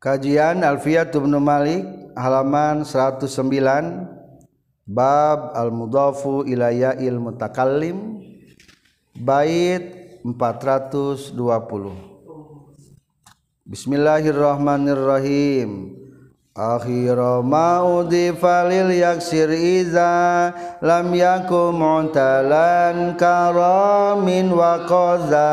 Kajian Alfiyat Ibnu Malik halaman 109 bab al-mudhafu ila ya'il mutakallim bait 420 Bismillahirrahmanirrahim. Akhira ma udifa lil yaksir iza lam yakum mu'talan karamin wa qaza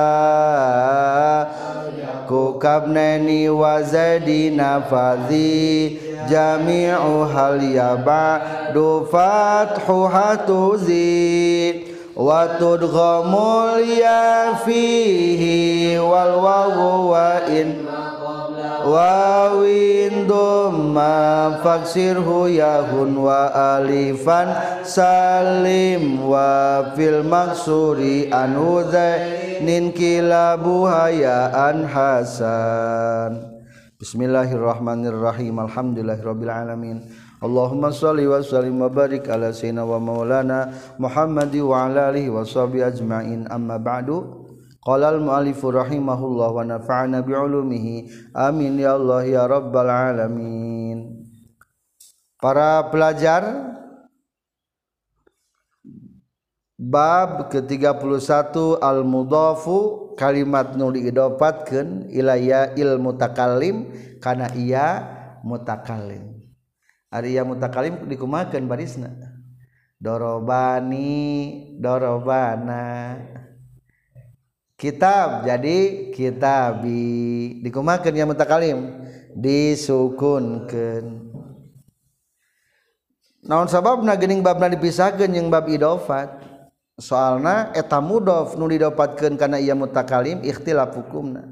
kukabnani wa zadina fadhi jami'u hal yaba'du fathu hatuzi wa tudghamul ya fihi wal wawu wa in wawin dhamma faksirhu yahun wa alifan salim wa fil maksuri anu zainin kilabuha ya an hasan. Bismillahirrahmanirrahim Alhamdulillahirabbil alamin. Allahumma sholli wa sallim wa barik ala sayyidina wa maulana Muhammadi wa ala alihi wa sahbihi ajmain. Amma ba'du. Qala al-mu'allifu rahimahullah wa nafa'ana bi'ulumihi. Amin ya Allah ya rabbal alamin. Para pelajar bab ke-31 al-mudhafu kalimat nu diidopatkeun ila ya il mutakallim kana iya mutakallim. Ari ya mutakallim dikumakeun barisna. Dorobani dorobana kitab. Jadi kitabi dikumakan ya mutakalim? Disukunkan naon sabab na gening babna dipisahkan yang bab idofat? Soalna eta mudof nu didopatkan karena ia mutakalim ikhtilaf hukumna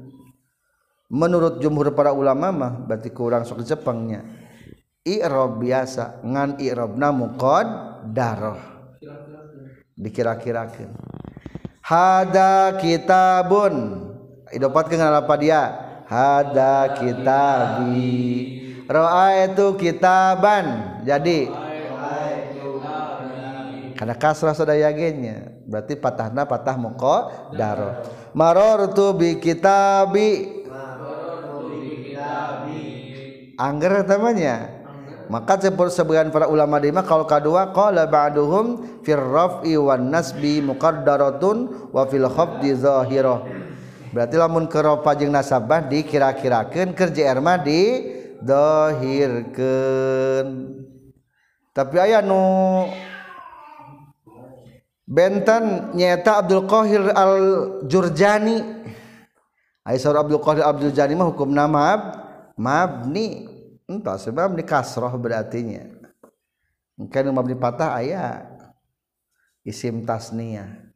menurut jumhur para ulama mah berarti kurang sok Jepangnya. I'rab biasa ngan i'rabna muqad daroh dikira-kirakan hada kitabun. Idopat ke apa dia? Hada kitabi. Ra'aitu kitaban. Jadi karena kasrah sadaya genya berarti patahna patah muko daro marortu bi kitabi. Angger tamanya. Maka sebagian para ulama di kalau kedua qala ba'duhum fir raf'i wan nasbi muqaddaratun wa fil khafdi zahirah. Berarti lamun keropa jeung nasabah dikira-kirakeun kerja erma di dohirkeun tapi aya nu benten nyata Abdul Qahir al Jurjani Aisyah Abdul Qahir Abdul Jani mah hukum nama mabni entah sebab di kasroh berartinya. Mungkin mabni patah ayat isim tasniyah.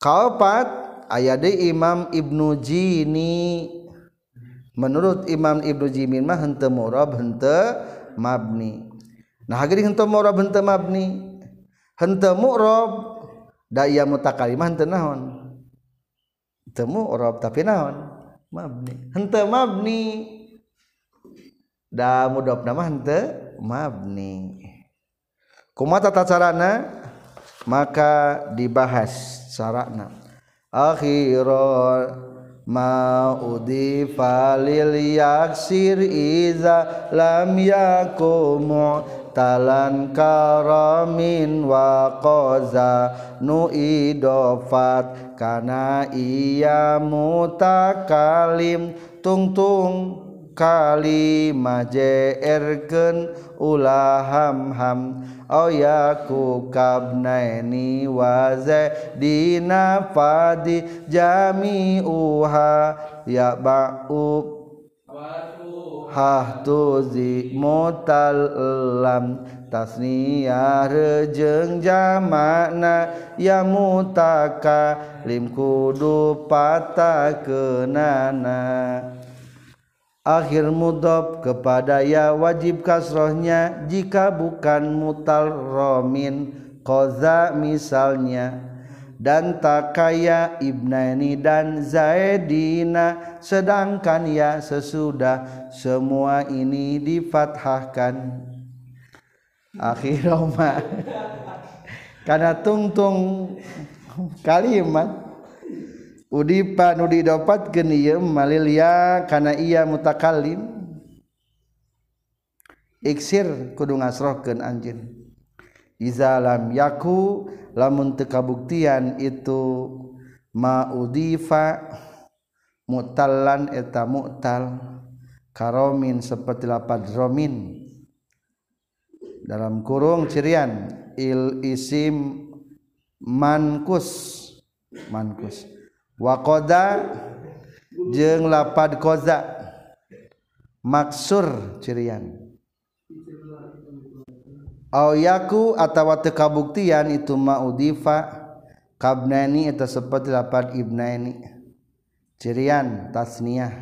Kaopat ayat di Imam Ibnu Jini. Menurut Imam Ibnu Jimin mah henteu murab henteu mabni. Nah hageri henteu murab henteu mabni. Henteu mu'rab da ieu mutakalimah henteu naon? Teu mu'rab tapi naon mabni. Hente mabni. Da mudop nama hente mabni. Kumata tacarana maka dibahas sarana akhirul maudi falil yaksir iza lam yakumu talan karamin wa qaza nu idofat kana iya mutakalim tungtung kalimah jerkeun ulah ham ayaku kabnaini wa dina fadi jami'uha ya ba'u hahtuzi mutal lam tasniyah rejeng jamakna ya mutaka lim kudu patah kenana. Akhir mudhof kepada ya wajib kasrohnya jika bukan mutal romin koza misalnya dan tak kaya ibnani dan zaidina sedangkan ya sesudah semua ini difathahkan. Akhiroma karena tungtung kalimat Udipa nu didapatkeun ieu malilia kana ia mutakalim iksir kudu ngasrohkeun anjeun iza lam yaku lamun teu kabuktian itu maudifa mutallan eta mutal karomin seperti lapad romin. Dalam kurung cirian il isim mankus mankus. Wakoda jeng lapad koza maksur cirian yaku atawa tekabuktian itu maudifa kabnani eta seperti lapat ibnaini. Cirian tasniyah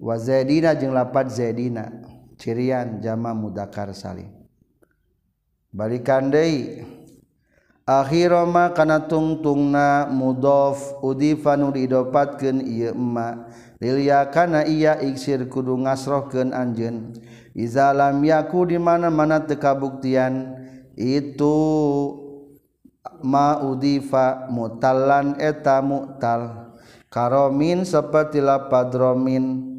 wa zaidina jeung lapat zaidina. Cirian jama mudakar salim balikan deui. Akhirama kana tungtungna mudhof udifa nu didopatkeun ieu emma. Lil kana iya iksir kudu ngasrohkeun anjeun. izalam yaku di mana-mana tekabuktian. Itu ma udifa mutallan eta mutal. Karomin seperti lapadromin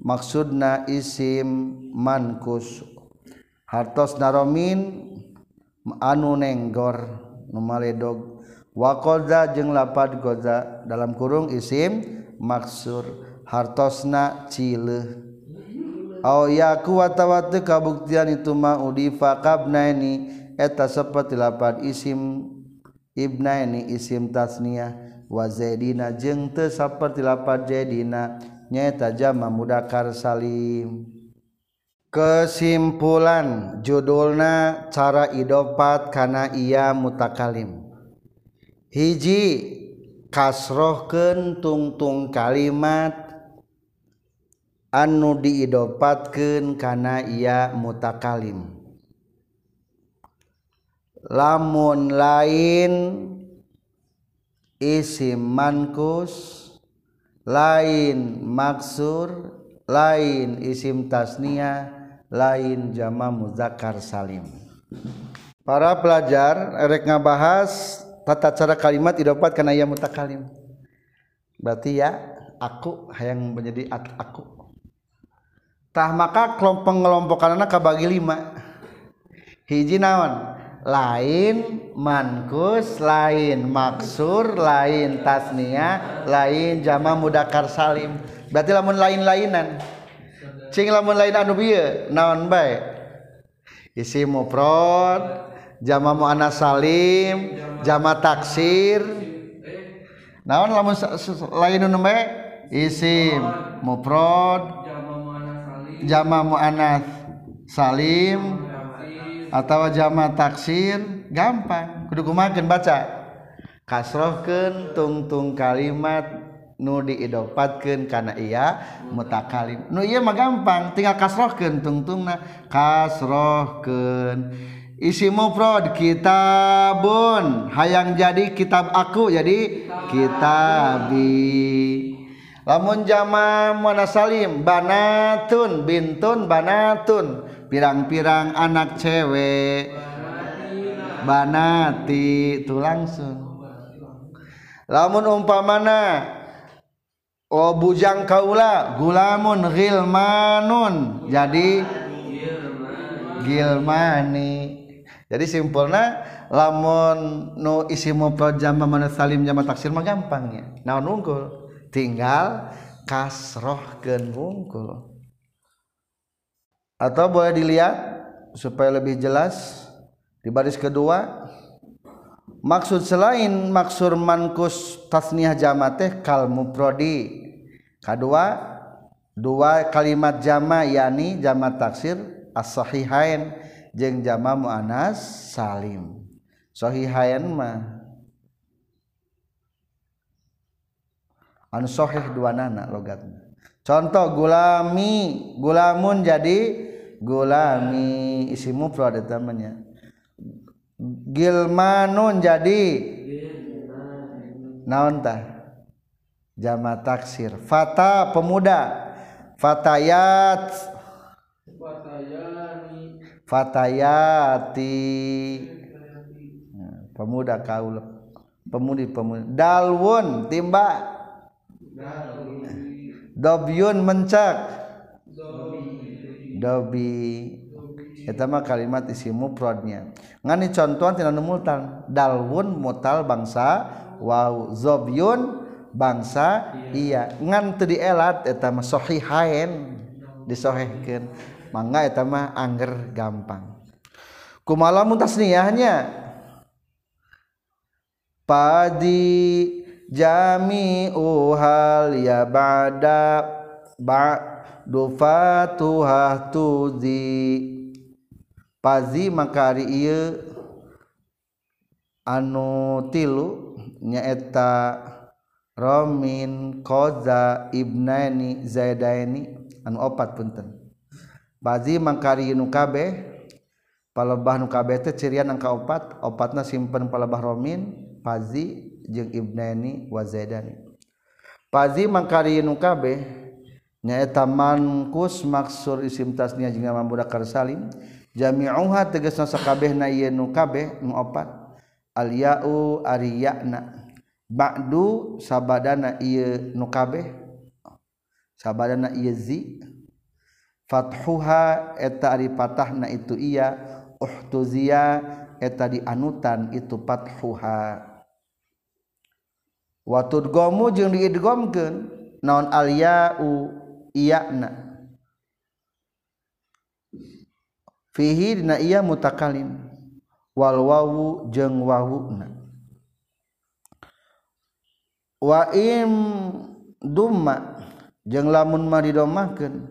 maksudna isim mankus. Hartos naromin anu nenggor numaledog wa qadza jeung lapad goza dalam kurung isim maksur. Hartosna cileuh. Oh yaku wa kabuktian itu mau difakabnaini eta seperti lapan isim ibnaini isim tasniyah wa zaidina jeung teu seperti lapan zaidina. Nyaeta jama mudakar salim. Kesimpulan judulna cara idopat kana iya mutakalim. Hiji kasrohkeun tungtung kalimat anu diidopatkeun kana iya mutakalim. Lamun lain isim mankus lain maksur lain isim tasniah lain jama muzakkar salim. Para pelajar erek ngabahas tata cara kalimat didapat karena ia mutakalim. Berarti ya aku yang menjadi aku tah maka kelompok pengelompokan anak kabagi lima. Hiji naon? Lain mankus lain maksur lain tasnia lain jama mudakar salim. Berarti lamun lain-lainan. Cing lamun lain anu bieu naon bae? Isi mufrad jama muannas salim jama taksir. Naon lamun lain nu isim mufrad jama mu'anat salim atau jama taksir gampang. Kudu kumakan baca. Kasrohkan tungtung kalimat nu diidopatkan karena iya mutakalim. Nu iya mah gampang tinggal kasrohkan tungtungna. Kasrohkan isi mufrad kitabun. Hayang jadi kitab aku jadi kitabi lamun jama muannas salim banatun bintun banatun. Pirang-pirang anak cewek banati itu langsung. Lamun umpamana oh bujang kaula gulamun gilmanun. Jadi gilmani. Jadi simpulnya lamun nu isimu pro jama mana salim jama taksir mah gampangnya naon unggul tinggal kasrohkeun unggul atau boleh dilihat supaya lebih jelas di baris kedua maksud selain maksur mankus tasniah jama teh kal muprodi kedua dua kalimat jama yani jama taksir as-sahihain jeung jama muannas salim. Sahihain mah sahih dua nana logatna. Contoh gulami gulamun jadi gulami. Isi mufrad eta Gilmanun jadi naontah jama taksir. Fata pemuda. Fatayat. Fatayati. Nah, pemuda kaul pemudi pemudi. Dalwun timba dobyun mencak. Dobi. Itu mah kalimat isi mufradnya. Ngani contohan tina multal dalwun mutal bangsa wow zobyun bangsa iya. Ngan teu dielat eta mah sahihain disohehkeun. Mangga eta mah angger gampang. Kumaha mun tasniyahnya padi jami uhal ya ba'da ba'du fatuhah tuzi. Pazi makari iya anu tilu nyaeta romin koza ibnani zaidaini anu opat punten. Pazi makari nu kabeh palebah nu kabeh teh cirian angka opat opatna simpen palebah romin pazi jeung ibnani wazaidani Pazi mangkarinu kabeh nyaeta mankus maksur isim tasnya jeung nama budak salim. Jami'uha tegasna sakabehna yenu kabeh nu opat. Al ya'u ari ya'na ba'du sabadana ieu nu kabeh. Sabadana ieu zi. Fathuha eta ari patahna itu iya. Uhtuzia eta dianutan itu fathuha watud gomu jeung diidgomkeun naon alya'u iya'na fihi dina iya mutakalim wal wawu jeung wawuna. Wa im dumma jeung lamun maridomahkeun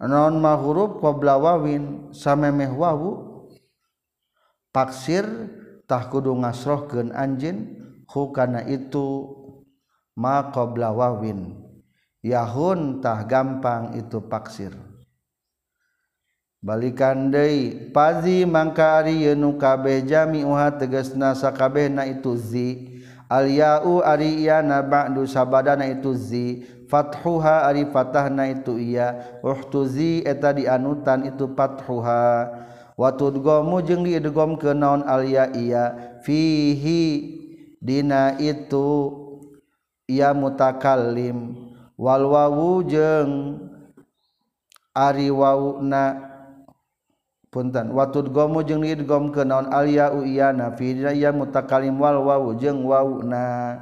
naon ma huruf qabla wawin samemeh wawu. Taksir tah kudu ngasrohkeun anjeun. hukana itu ma qabla wawin yahun tah gampang itu paksir. Balikan deui pazi mangka ari yenu kabeh jami'uha tegasna sakabehna itu zi. Al ya'u ari yana ba'du sabadana itu zi. Fathuha ari fatahna itu iya. Uhtuzi eta dianutan itu fathuha watudgomu jeung diidgom ke naon al ya iya. Fihi Dina itu ia mutakalim. Walwawu jeng ari wauna punten. Watud gomu jeung lid gom ke naon alia uyana fi ya mutakalim wal wawu jeung wauna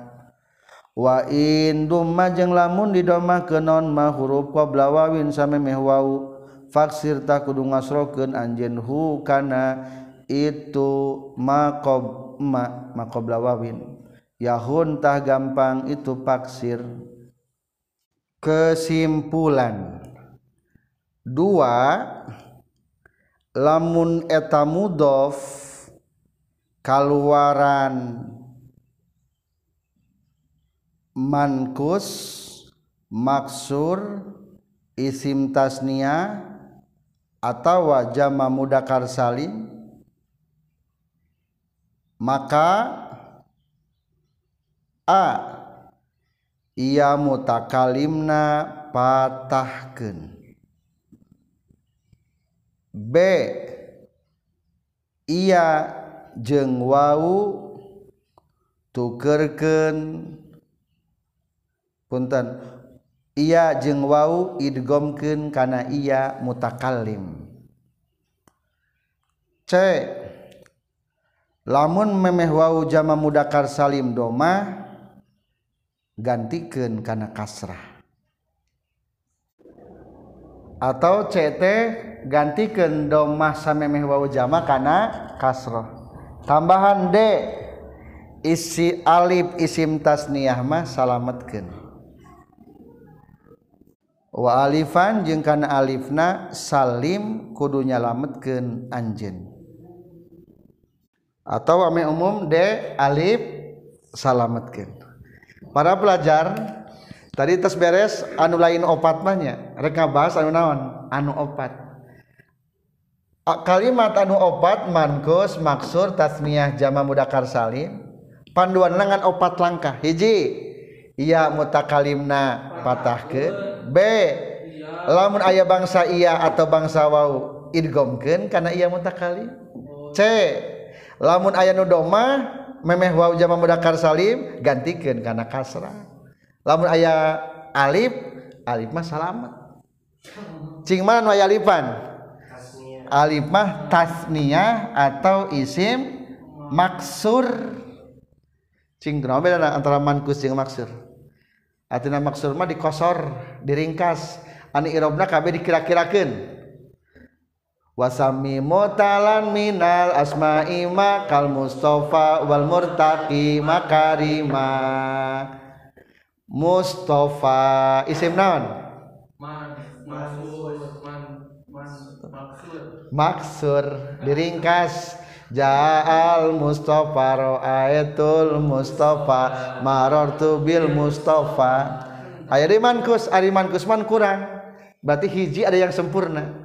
wa in dumma jeung lamun didomah ke naon ma huruf qabla wawin samemeh wawu. Faksir ta kudu ngasrokeun anjeun hu kana. Itu maqab ma maqabla wawin yahuntah gampang itu paksir. Kesimpulan. Dua lamun eta mudof kaluaran mankus maksur isim tasnia atau jama mudakar salim maka a ia mutakalimna patahkeun. B ia jeng wau tukerken punten. Ia jeng wau idgomkeun kana ia mutakalim. C lamun memeh wau jama mudakar salim doma gantikan karena kasrah. Atau CT gantikan domah samemeh wau jama karena kasrah. Tambahan D isi alif isim tasniyah mah salametkeun. Wa alifan jeung kana alifna salim kudu nyalametkeun anjeun. atau ame umum D alif salametkeun. Para pelajar tadi tes beres anu lain opat mahnya rek bahas anu naon? Anu opat. Kalimat anu opat mankus maksur tasmiyah jama mudakar salim. Panduan lengan opat langkah. Hiji iya mutakalimna patah ke B lamun ayah bangsa iya atau bangsa wau idgomkeun karena iya mutakalim. C lamun aya nu doma memeh wa jama mudakar salim gantikeun kana kasra. Lamun aya alif alif mah salamat cing mana nu aya alifan alif mah tasniyah atau isim maksur. Cing kunaon beda antara mankus jeung maksur? Artinya maksur mah dikosor diringkas. Anu irobna kabeh dikira-kirakeun. Wasami mutalan minal asma'i kal mustafa wal murtaqi makarima. Mustafa isim naon? Maksur diringkas. Ja'al Mustafa Ra'aitul Mustafa Marartu bil Mustafa. Aya di mankus, ari mankus man kurang. Berarti hiji ada yang sempurna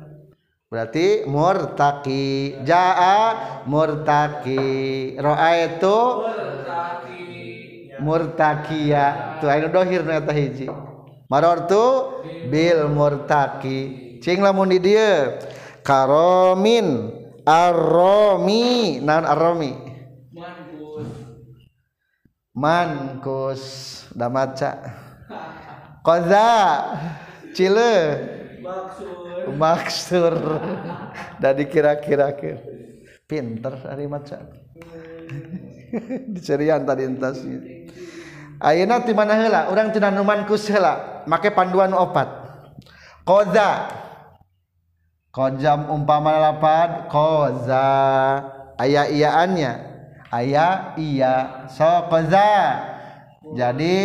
berarti murtaki jaa murtaki. Raaitu murtakia. Tuh anu dohir nu eta hiji. Marartu bil murtaki. Cing lamun di dieu. Karomin arromi. Naon arromi? Mankus. Mankus. Da maca koza. Cile. bakso maksur. Dari kira-kira pinter hari maca dicerian tadi entasnya Ayeuna ti mana heula urang tina numan ku heula make panduan opat koza. Kojam umpama lapad koza. Aya iaannya aya iya. So koza. Jadi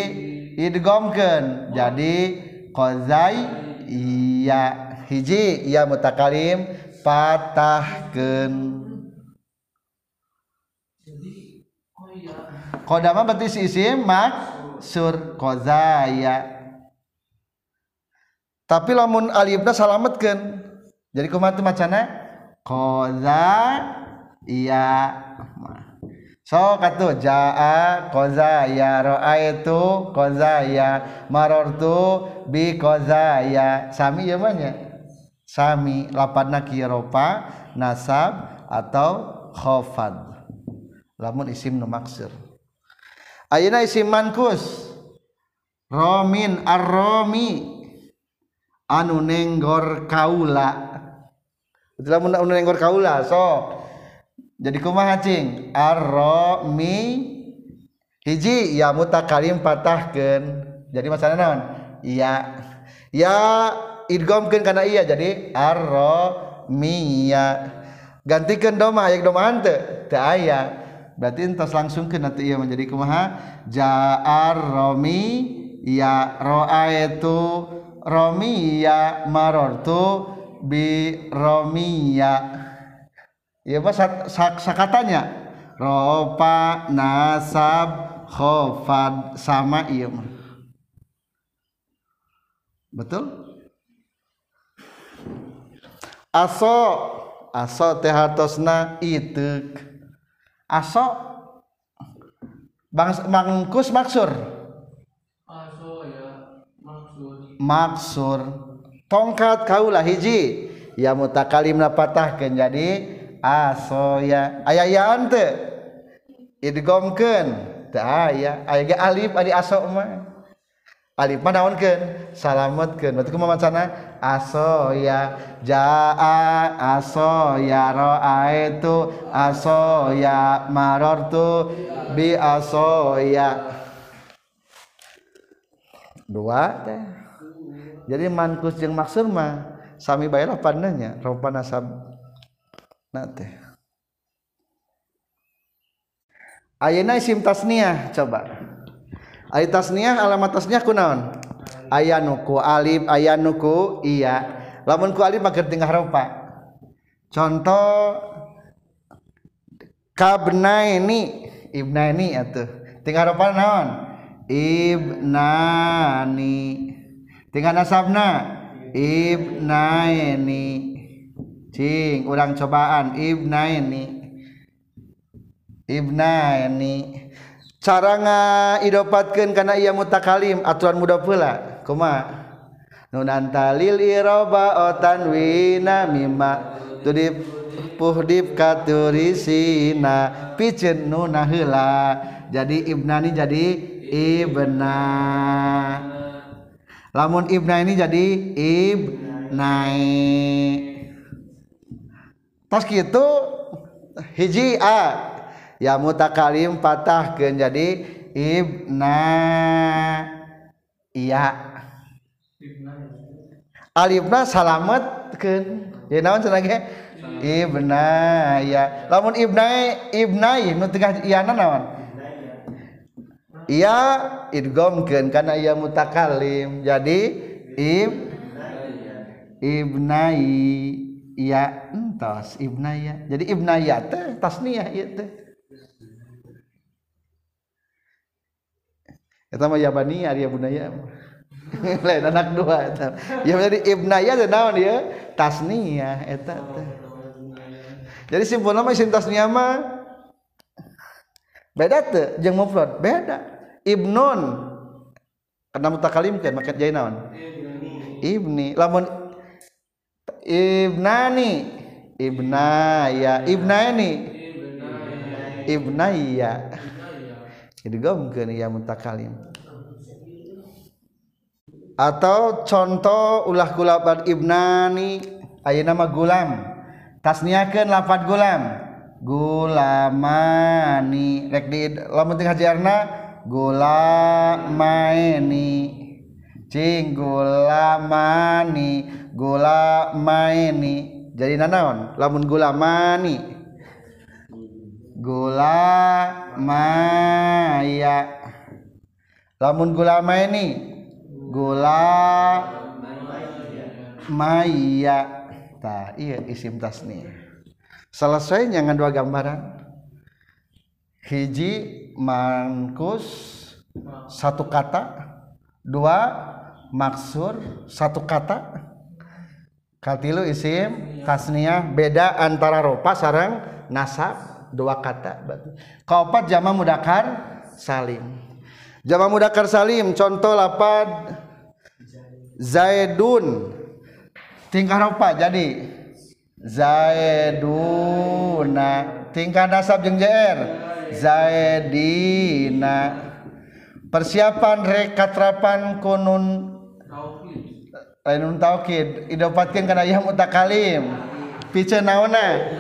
idgomkeun. Jadi kozai iya. Hiji ya mutakalim patahkan kodama berarti si isim maksur kozaya tapi lamun alifna salametkan jadi kumat macana? Koza iya so katu jaa koza ya. Ro'aitu koza ya. Marortu bi koza ya. Sami ya banyak sami lapadna kiropa nasab atau khofad. Lamun isim nu maksir. Ayeuna isim mankus? Romin arromi. Anu nenggor kaula. Lamun anu nenggor kaula so. Jadi kumaha cing? Arromi. Hiji ya mutakalim patahkeun jadi masalah naon? Ya ya idghamkeun kana iya jadi arromiya gantikan doma aya doma hante teu aya. Berarti entos langsungkeun nanti iya menjadi kumaha? Ja'ar romi ya ro'aitu romiya marortu bi romiya ya apa sak sakatanya. Ropa nasab khofad sama iya betul aso aso teh hartosna ituk. Aso bang mangkus maksur? Aso ya. Maksur maksur. Tongkat kaulah hiji. Ya mutakalimna patahkeun jadi aso ya. Aya ya ante idgomkeun. Teu aya. Aya alif ari aso mah. Alif mana naonkeun salametkeun berarti kumaha macana aso ya jaa aso ya ya marartu bi aso ya dua teh. Jadi mankus jeung maksud mah sami bae lah pandanya rupa nasab na teh. Ayeuna isim tasniah coba Ari tasniah alamat tasniah kunaon? Aya nuku alif, aya nuku iya. Lamun ku alif mah tinggal haropa. Contoh kabnaini ibnaini atuh. Tinggal haropa naon? Ibnani. Tinggal nasabna ibnaini. Cing, urang cobaan ibnaini. Ibnaini cara ngaidopatkan karena ia mutakalim aturan muda pula kuma nunantalil iroba otanwina mima tudip puhdip katurisina picen nuna heula jadi ibnani jadi ibna. Lamun ibna ini jadi ibnai tas gitu hiji a. ya mutakalim patahkeun jadi ibna. Iya. Alifna salametkeun jadi naon cenah ge? Ibna ya lamun ibnai ibnai nu tengah iana naon? Iya idghamkeun kana iya mutakalim. Jadi ib ibnai. Iya entos ibnaya jadi ibnaya teh tasniyah ieu teh eta mah yabani ari bunaya lain anak dua eta. Ya jadi ibnaya teh naon ya? Tasniyah eta teh. Jadi simpulna mah isim tasniyah mah beda teh jeung mufrad. Beda. Ibnun. Karena kan maka jadi naon? Ibni. Lamun ibnani. Ibnaya. Ibnaini ibnaya. jadi didomkeun ieu mutakalim atau contoh ulah kulabat ibnani ayeuna mah gulam. Tasniahkeun lafaz gulam. Gulamani. Rek di lamun teu hajarna gulamaini cing gulamani. Gulamaini jadi nanaon lamun gulamani. Gulamaya lamun gulamaini gula maya. Tah iya isim tasni selesai jangan dua gambaran. Hiji mangkus satu kata. Dua maksur satu kata. Katilu isim tasniah. Beda antara ropa sarang nasab dua kata kaopat jama mudakar salim. Jama mudakar salim contoh lapad zaidun. Tingkah ropa jadi. Zaiduna. Tingkah nasab jeung jr zaidina. Persiapan rekatrapan kunun lain taukid idopatkeun kana ieu mutakalim. Piceun naonna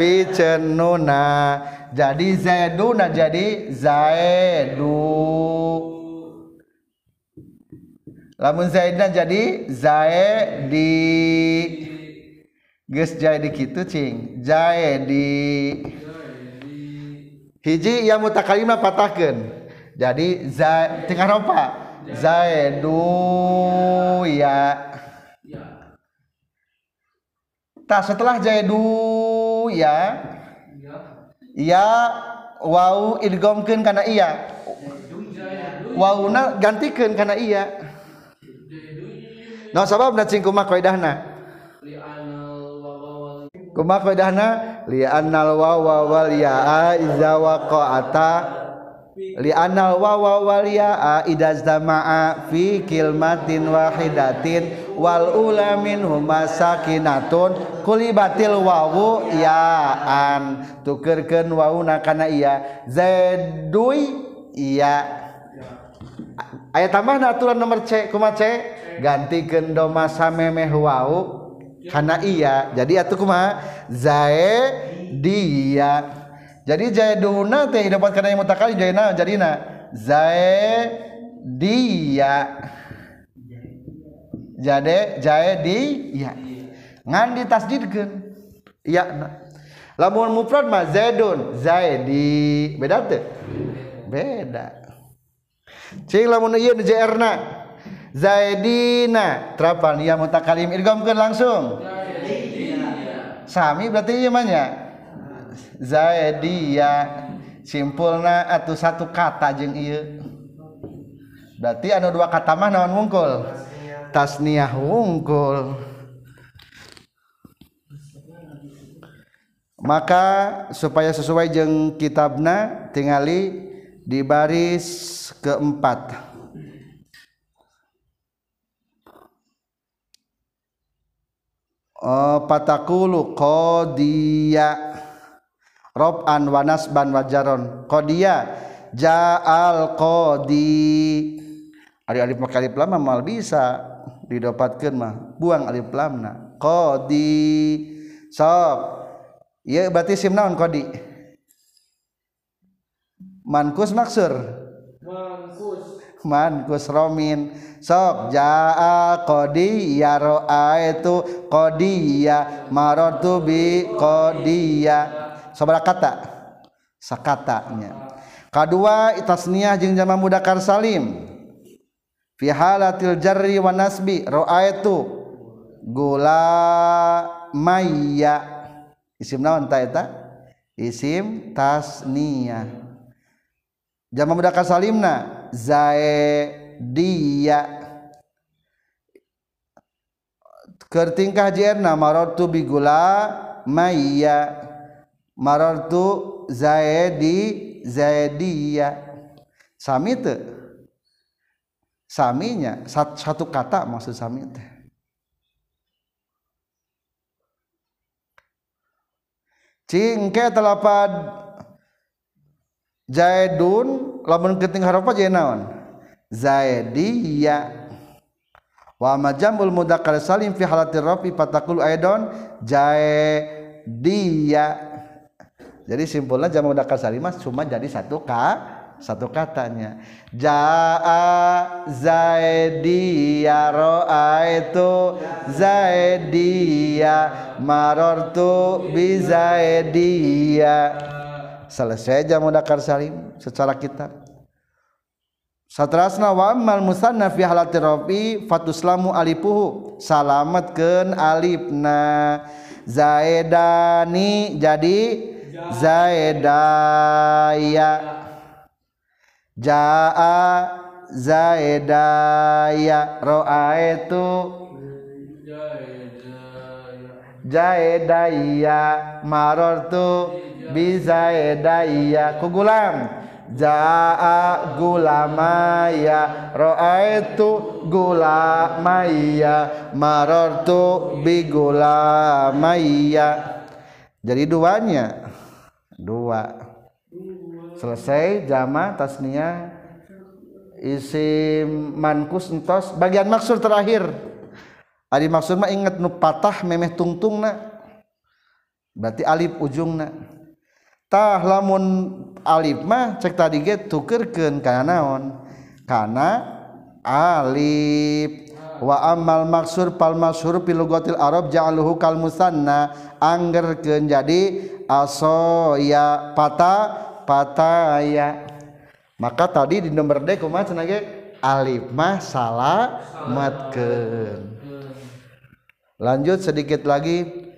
piceun nuna jadi zaiduna jadi zaidu lamun zaidna jadi zaidi geus jadi kitu cing. Zaidi hiji ya mutakalimna patahkeun jadi za tingkah ropa zaidu ya. Tak setelah zaidu ya. Ya wau idgomkeun kana iya. Wauna gantikeun kana iya. Nah sababna cing kumaha kaidahna? Kumaha kaidahna? Li annal wawa wal ya'a iza waqa'ata li anal wawa waliya idaz damaa fi kilmatin wahidatin wal ula minhum sakinatun kulibatil wawu yaan. Tukerkeun wawuna kana iya zaidui iya aya tambah aturan nomor C kuma C gantikeun doma samemeh wau kana iya jadi atuh kumaha zaidiyah jadi zaiduna teh dapat kana yang mutakali jadina jadina? Zaidiya jade zaidiya ngan ditasdidkeun iya. Lamun mufrad mah zaidun zaidi. Beda teh? Beda. Cing lamun ieu jrna Zaidina. Terapal ya mutakalim irgamkeun langsung. Zaidina. Sami berarti ieu mah nya? Zaidiya simpulna atuh satu kata jeung ieu. Berarti anu dua kata mah naon wungkul? Tasniah wungkul. Maka supaya sesuai jeung kitabna tingali di baris keempat. Oh, patakulu qodiya rob'an wa nasban wa jaron. Qodiya ja'al qodi ari alif maka alif lam mal bisa didapatkeun mah. Buang alif lamna qodi sok ieu berarti sim naon qodi mankus maksur? Mankus. Mankus romin. Sok jaa qodi ya itu qodiya marartu bi qodiya sabaraha kata. Sakatanya kedua tasniyah jeung jama mudakar salim. Fi halatil jarri wa nasbi. Ra'aitu gula maya. Isim naon ta eta? Isim tasniyah. Jama mudakar salimna zaidiyya keur tingkah jerna marartu bi gula maya marartu zaidi zaidiyah sami teu saminya. Satu kata maksud sami teh. Cingke telapad zaidun lamun keting harofa jadi naon? Zaidiyah wa majamul mudzakkar salim fi halatir rafi fatakul aidon. Zaidiyah jadi simpulnya jamak mudzakkar salim cuma jadi satu k satu katanya. Jaa zaidiya itu zaidiya marartu bi zaidiya. Selesai jamak mudzakkar salim secara kitab. Satrasna wa amal musanna fi halati rafi fatuslamu alipuhu salamatkeun alifna. Zaidani jadi zaidaya jaa zaidaya itu zaidaya marartu bi zaidaya kugulam. Jaa gulamaya. Itu gulamaya. Marartu bi gulamaya jadi duanya dua. Selesai jama tasnia isim mankus entos. Bagian maksud terakhir. Ari maksud mah inget nu patah memeh tungtungna. Berarti alif ujungna. Tah lamun alif mah cek tadi ge tukeurkeun kana naon? Kana alif. Wa amal maksur pal masyhur fil lugatil arab ja'aluhu kal musanna. Anggerkeun jadi asoya pata pataya. Maka tadi di nomor D kumaha cenah alif mah salamatkeun lanjut sedikit lagi.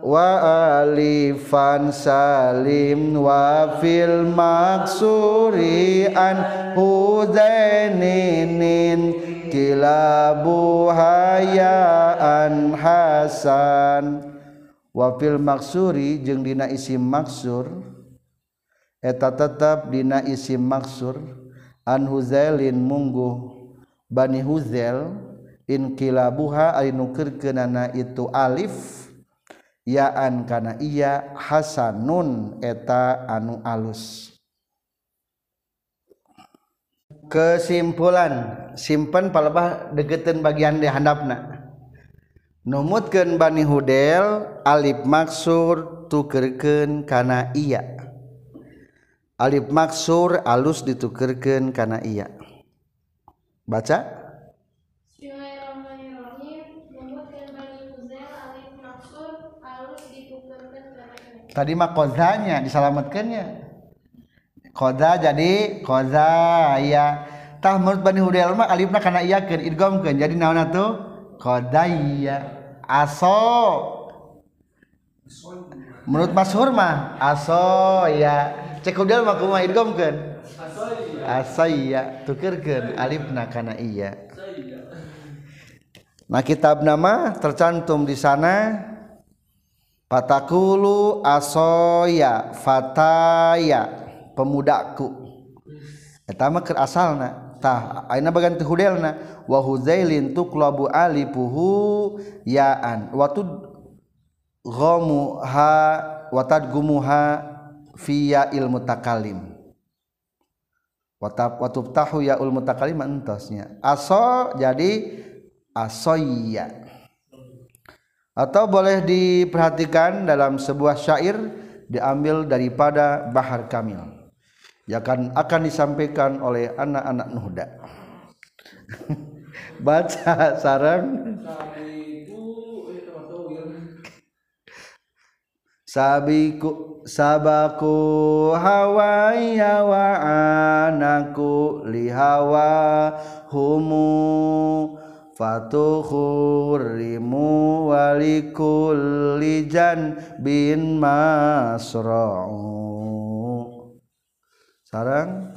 Wa alifan salim wa fil maksuri an hudainin kilabu hayaan hasan. Wafil maksuri jeung dina isim maksur. Eta tetap dina isim maksur. An huzailin mungguh. Bani huzail inqilabuha ari nukeurkeunana itu alif yaan kana iya hasanun eta anu alus. kesimpulan. Simpen palebah degeten bagian di handapna. Numutkeun bani hudel alif maksur tukerkeun kana iya. Alif maksur alus ditukerkeun kana iya. Baca. Tadi mah kodanya diselamatkannya Koza jadi koza ya. Tah menurut Bani Hudel mah alifna kana iya keun idghamkeun jadi naon atuh? kodaya aso. Menurut Mas Hurma aso ya cek udel mah kumaha idghamkeun aso iya. Tukerkeun alifna kana iya. Nah kitab nama tercantum di sana. Patakulu asoya fataya pemudaku. Eta mah keur asalna tah aina bagan hudelna wa huzailin tuqlabu alifuhu yaan wa tudghamu ha wa tadgumuha fi il mutakallim wa tubtahu ya ul mutakallim entosnya aso jadi asoya atau boleh diperhatikan dalam sebuah syair diambil daripada Bahar Kamil ya kan akan disampaikan oleh anak-anak nuhda baca sarang sabiku sabaku hawaya wa anaku lihawa humu fatuhurimu walikullijan bin masra'u sarang.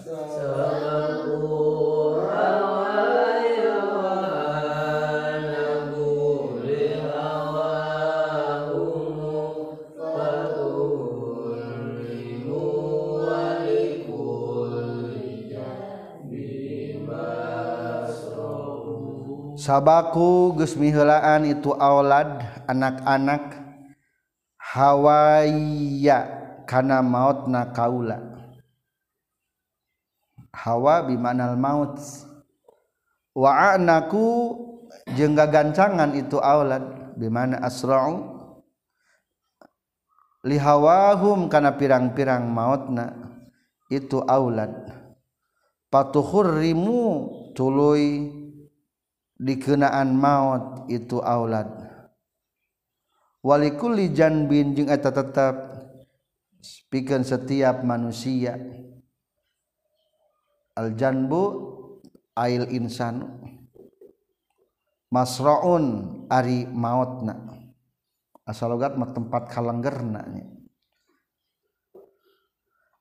Sabaku Gusmihelaan itu aulad anak-anak Hawaiia karena maut na kaula Hawa bimanal maut. Wa anaku jengga gancangan itu aulad bimana asra'u? Lihawahum kana pirang-pirang mautna itu aulad. Patuhurrimu tuluy dikenaan maut itu aulad. Walikulli janbin jeung eta tetep pikeun setiap manusia aljanbu ail insan masraun ari mautna. Asal logat mah tempat kalanggerna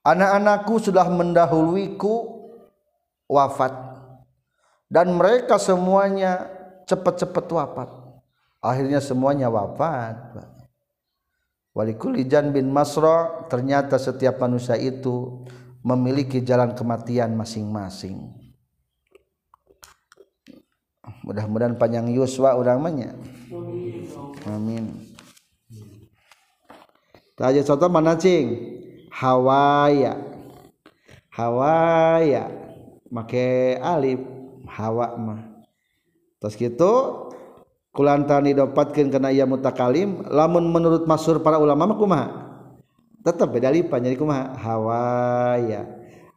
anak-anakku sudah mendahuluiku wafat. Dan mereka semuanya cepat-cepat wafat. Akhirnya semuanya wafat walikul ijan bin masra ternyata setiap manusia itu memiliki jalan kematian masing-masing. Mudah-mudahan panjang yuswa uramanya amin. Tanya contoh mana cing? Hawaya. Hawaya. Make alif hawa mah. Terus gitu kulantan didapatkan kena ia mutakalim lamun menurut masur para ulama mah kumaha tetap beda lipat jadi kumaha? Hawaya.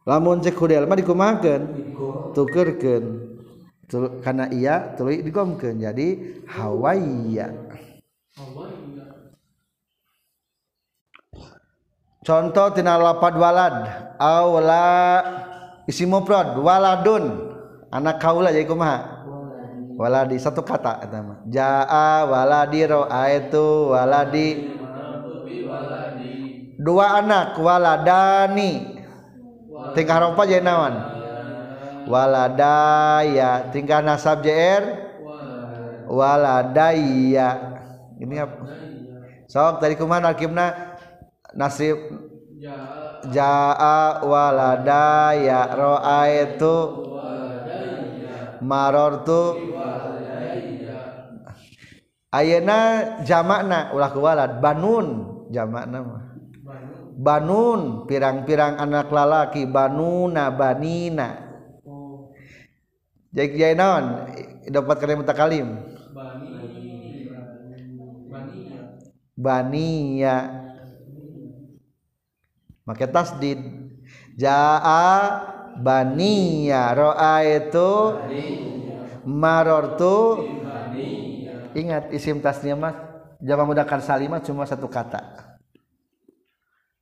Lamun cek hudel mah dikumahakeun? Tukerkeun. Karena iya tuluy digomkeun jadi hawaya. Contoh tina lapad walad. Aula isi mufrad waladun. Anak kaula jadi kumaha? Waladi satu kata eta mah. Jaa waladi roa itu waladi dua anak waladani. Tingkah ropa jadi nawan? Waladaya. Tingkah nasab jr waladaya. Ini apa? Sok tadi kumaha nakibna nasib jaa waladaya. Roa itu marortu. Ayeuna jamakna ulah walad. Banun jamakna mah banun pirang-pirang anak lalaki banuna banina. Jadi jadi naon? Dapat kalimat mutakalim? Baniya maka tasdid. Jaa baniya roa itu marortu. Ingat isim tasnya mas jama mudakar salimah cuma satu kata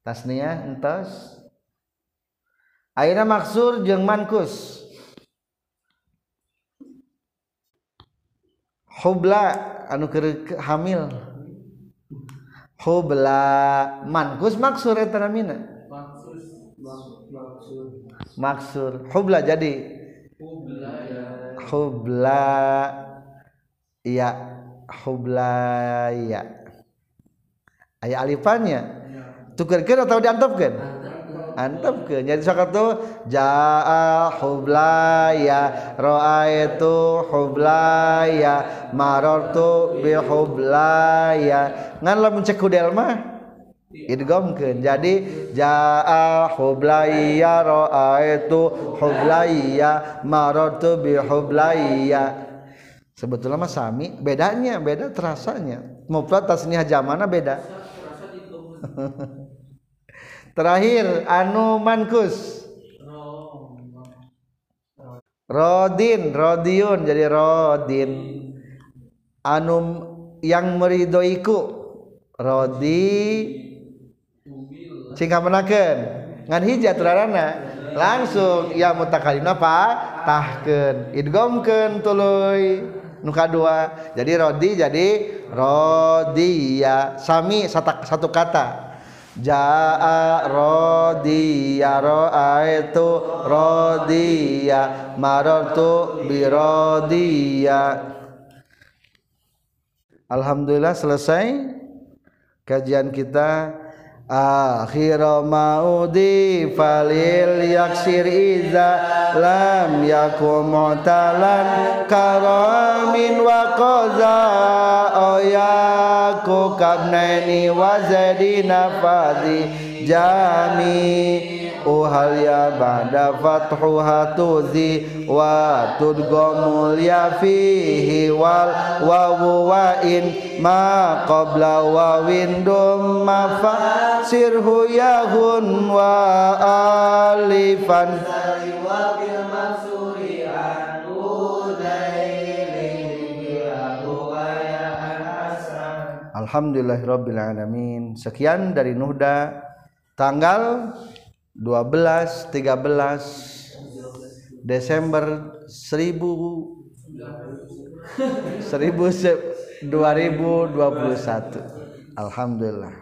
tasnia entos. Ayeuna maksur jeung mankus. Hubla anu keur hamil. Hubla mankus maksur eta namina maksur. Hubla jadi? Hubla ya. Hubla ya. Aya alifannya tukerkeun atau diantepkeun antep ke. Jadi sok tuh jaa hublaya raaitu hublaya marartu bi hublaya ngan lamun cek kudel mah idghamkeun jadi jaa hublaya raaitu hublaya marartu bi hublaya sebetulnya mah sami bedanya beda terasanya. Mufrad tasniah jamana beda terakhir anu mankus. Rodin rodiun jadi rodin. Anu yang meridoiku rodi. Singkat menaken ngan hijat turarana langsung ya mutakalimna pa tahken idgomken tuluy. Nuka dua jadi rodi jadi rodiya sami satu kata Jaa rodiya ro'aitu rodiya marartu bi rodiya. Alhamdulillah selesai kajian kita akhir maudi falil yaksir iza lam yakum mu'talan karamin wa qaza. Oyaku kabnaini wa zadina fadhi jami uhal ya ba'da fathu hatuzi wa tudgomul ya fihi wal wawu wa in ma qabla wa windum ma fasirhu yahun wa alifan Alhamdulillahirabbil alamin. Sekian dari Nuhda tanggal 12 13 Desember 1000 1000 2021 Alhamdulillah